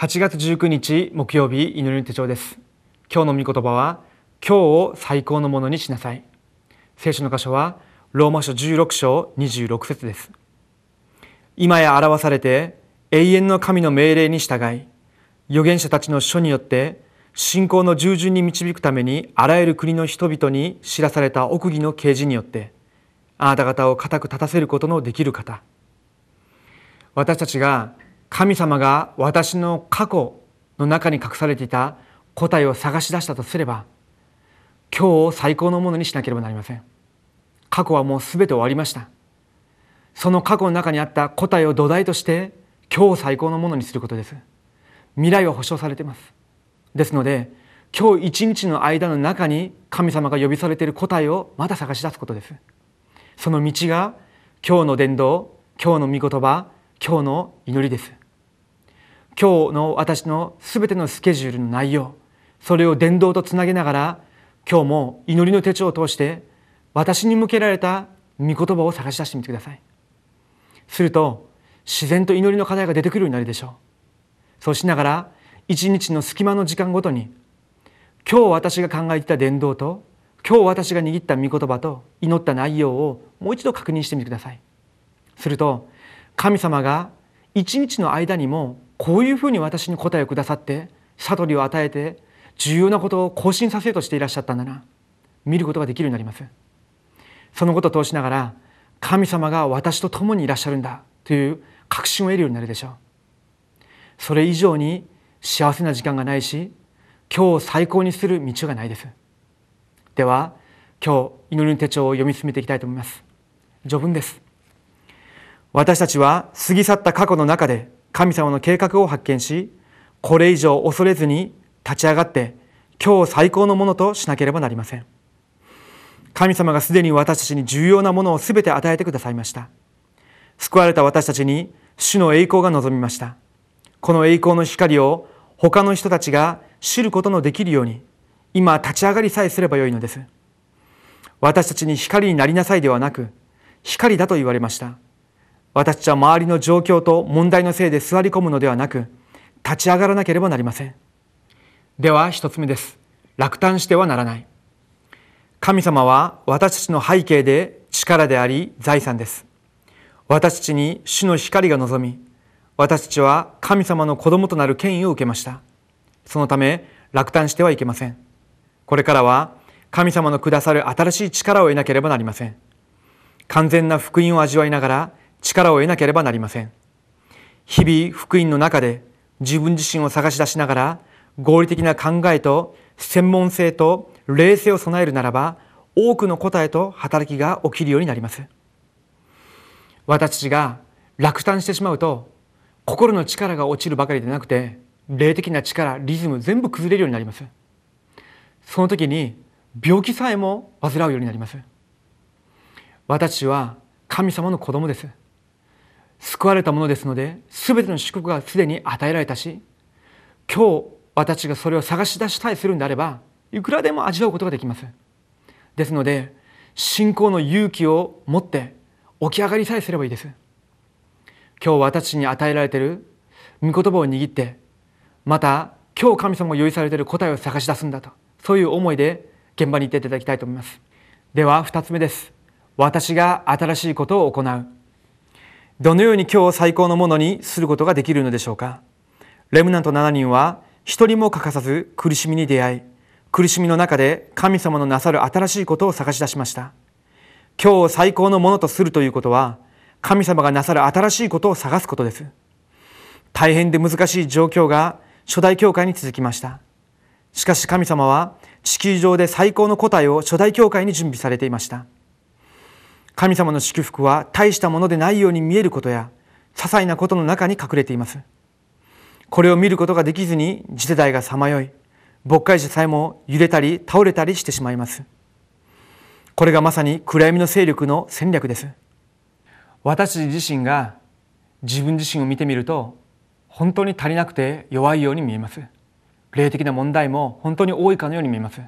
8月19日木曜日祈りの手帳です。今日の御言葉は今日を最高のものにしなさい。聖書の箇所はローマ書16章26節です。今や表されて永遠の神の命令に従い預言者たちの書によって信仰の従順に導くためにあらゆる国の人々に知らされた奥義の啓示によってあなた方を固く立たせることのできる方。私たちが神様が私の過去の中に隠されていた答えを探し出したとすれば今日を最高のものにしなければなりません。過去はもう全て終わりました。その過去の中にあった答えを土台として今日を最高のものにすることです。未来は保証されています。ですので今日一日の間の中に神様が呼びされている答えをまた探し出すことです。その道が今日の伝道今日の御言葉今日の祈りです。今日の私のすべてのスケジュールの内容それを伝道とつなげながら今日も祈りの手帳を通して私に向けられた御言葉を探し出してみてください。すると自然と祈りの課題が出てくるようになるでしょう。そうしながら一日の隙間の時間ごとに今日私が考えていた伝道と今日私が握った御言葉と祈った内容をもう一度確認してみてください。すると神様が一日の間にもこういうふうに私に答えをくださって悟りを与えて重要なことを更新させようとしていらっしゃったんだな。見ることができるようになります。そのことを通しながら神様が私と共にいらっしゃるんだという確信を得るようになるでしょう。それ以上に幸せな時間がないし今日を最高にする道がないです。では今日祈りの手帳を読み進めていきたいと思います。序文です。私たちは過ぎ去った過去の中で神様の計画を発見しこれ以上恐れずに立ち上がって今日最高のものとしなければなりません。神様がすでに私たちに重要なものを全て与えてくださいました。救われた私たちに主の栄光が望みました。この栄光の光を他の人たちが知ることのできるように今立ち上がりさえすればよいのです。私たちに光になりなさいではなく光だと言われました。私たちは周りの状況と問題のせいで座り込むのではなく立ち上がらなければなりません。では一つ目です。落胆してはならない。神様は私たちの背景で力であり財産です。私たちに主の光が望み私たちは神様の子供となる権威を受けました。そのため落胆してはいけません。これからは神様のくださる新しい力を得なければなりません。完全な福音を味わいながら力を得なければなりません。日々福音の中で自分自身を探し出しながら合理的な考えと専門性と冷静を備えるならば多くの答えと働きが起きるようになります。私たちが落胆してしまうと心の力が落ちるばかりでなくて霊的な力リズム全部崩れるようになります。その時に病気さえも患うようになります。私は神様の子供です。救われたものですので全ての祝福がすでに与えられたし今日私がそれを探し出したいするんであればいくらでも味わうことができます。ですので信仰の勇気を持って起き上がりさえすればいいです。今日私に与えられている御言葉を握ってまた今日神様が用意されている答えを探し出すんだとそういう思いで現場に行っていただきたいと思います。では2つ目です。私が新しいことを行う。どのように今日を最高のものにすることができるのでしょうか？レムナント7人は一人も欠かさず苦しみに出会い苦しみの中で神様のなさる新しいことを探し出しました。今日を最高のものとするということは神様がなさる新しいことを探すことです。大変で難しい状況が初代教会に続きました。しかし神様は地球上で最高の答えを初代教会に準備されていました。神様の祝福は大したものでないように見えることや些細なことの中に隠れています。これを見ることができずに次世代がさまよい牧会者さえも揺れたり倒れたりしてしまいます。これがまさに暗闇の勢力の戦略です。私自身が自分自身を見てみると本当に足りなくて弱いように見えます。霊的な問題も本当に多いかのように見えます。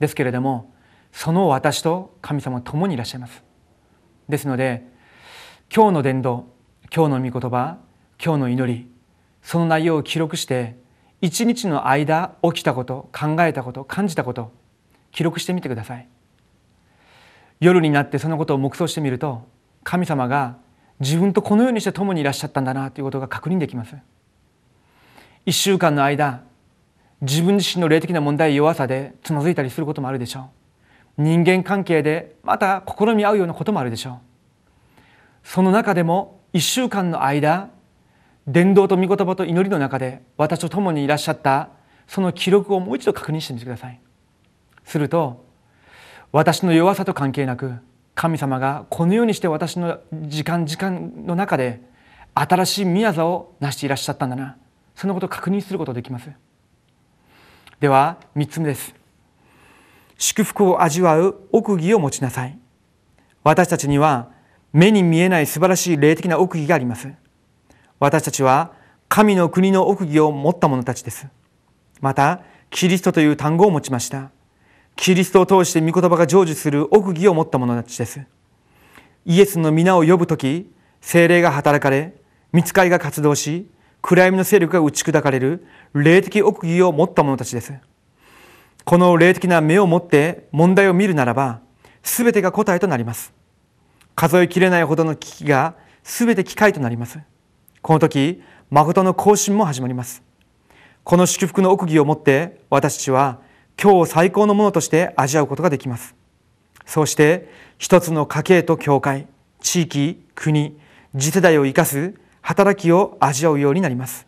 ですけれどもその私と神様は共にいらっしゃいます。ですので今日の伝道今日の御言葉今日の祈りその内容を記録して一日の間起きたこと考えたこと感じたこと記録してみてください。夜になってそのことを黙想してみると神様が自分とこのようにして共にいらっしゃったんだなということが確認できます。一週間の間自分自身の霊的な問題弱さでつまずいたりすることもあるでしょう。人間関係でまた試み合うようなこともあるでしょう。その中でも一週間の間伝道と御言葉と祈りの中で私と共にいらっしゃったその記録をもう一度確認してみてください。すると私の弱さと関係なく神様がこのようにして私の時間時間の中で新しい宮座を成していらっしゃったんだな。そのことを確認することができます。では3つ目です。祝福を味わう奥義を持ちなさい。私たちには目に見えない素晴らしい霊的な奥義があります。私たちは神の国の奥義を持った者たちです。またキリストという単語を持ちました。キリストを通して御言葉が成就する奥義を持った者たちです。イエスの皆を呼ぶ時精霊が働かれ見つかりが活動し暗闇の勢力が打ち砕かれる霊的奥義を持った者たちです。この霊的な目を持って問題を見るならば、すべてが答えとなります。数えきれないほどの危機がすべて機会となります。この時、誠の更新も始まります。この祝福の奥義を持って私たちは今日を最高のものとして味わうことができます。そうして一つの家系と教会、地域、国、次世代を生かす働きを味わうようになります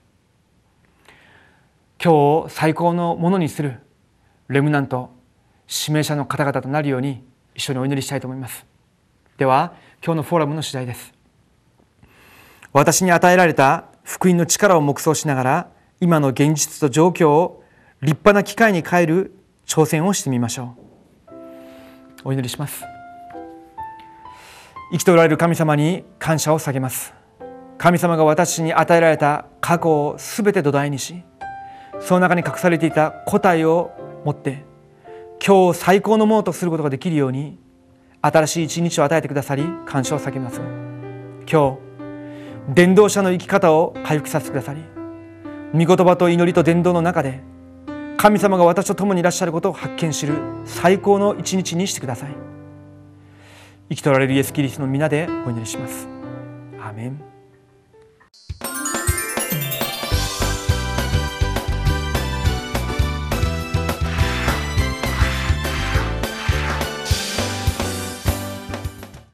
今日を最高のものにするレムナント指名者の方々となるように一緒にお祈りしたいと思います。では今日のフォーラムの次第です。私に与えられた福音の力を黙想しながら今の現実と状況を立派な機会に変える挑戦をしてみましょう。お祈りします。生きておられる神様に感謝を下げます。神様が私に与えられた過去を全て土台にしその中に隠されていた答えを持って今日最高のものとすることができるように新しい一日を与えてくださり感謝を叫びます。今日伝道者の生き方を回復させてくださり御言葉と祈りと伝道の中で神様が私と共にいらっしゃることを発見する最高の一日にしてください。生きとられるイエス・キリストの皆でお祈りします。アメン。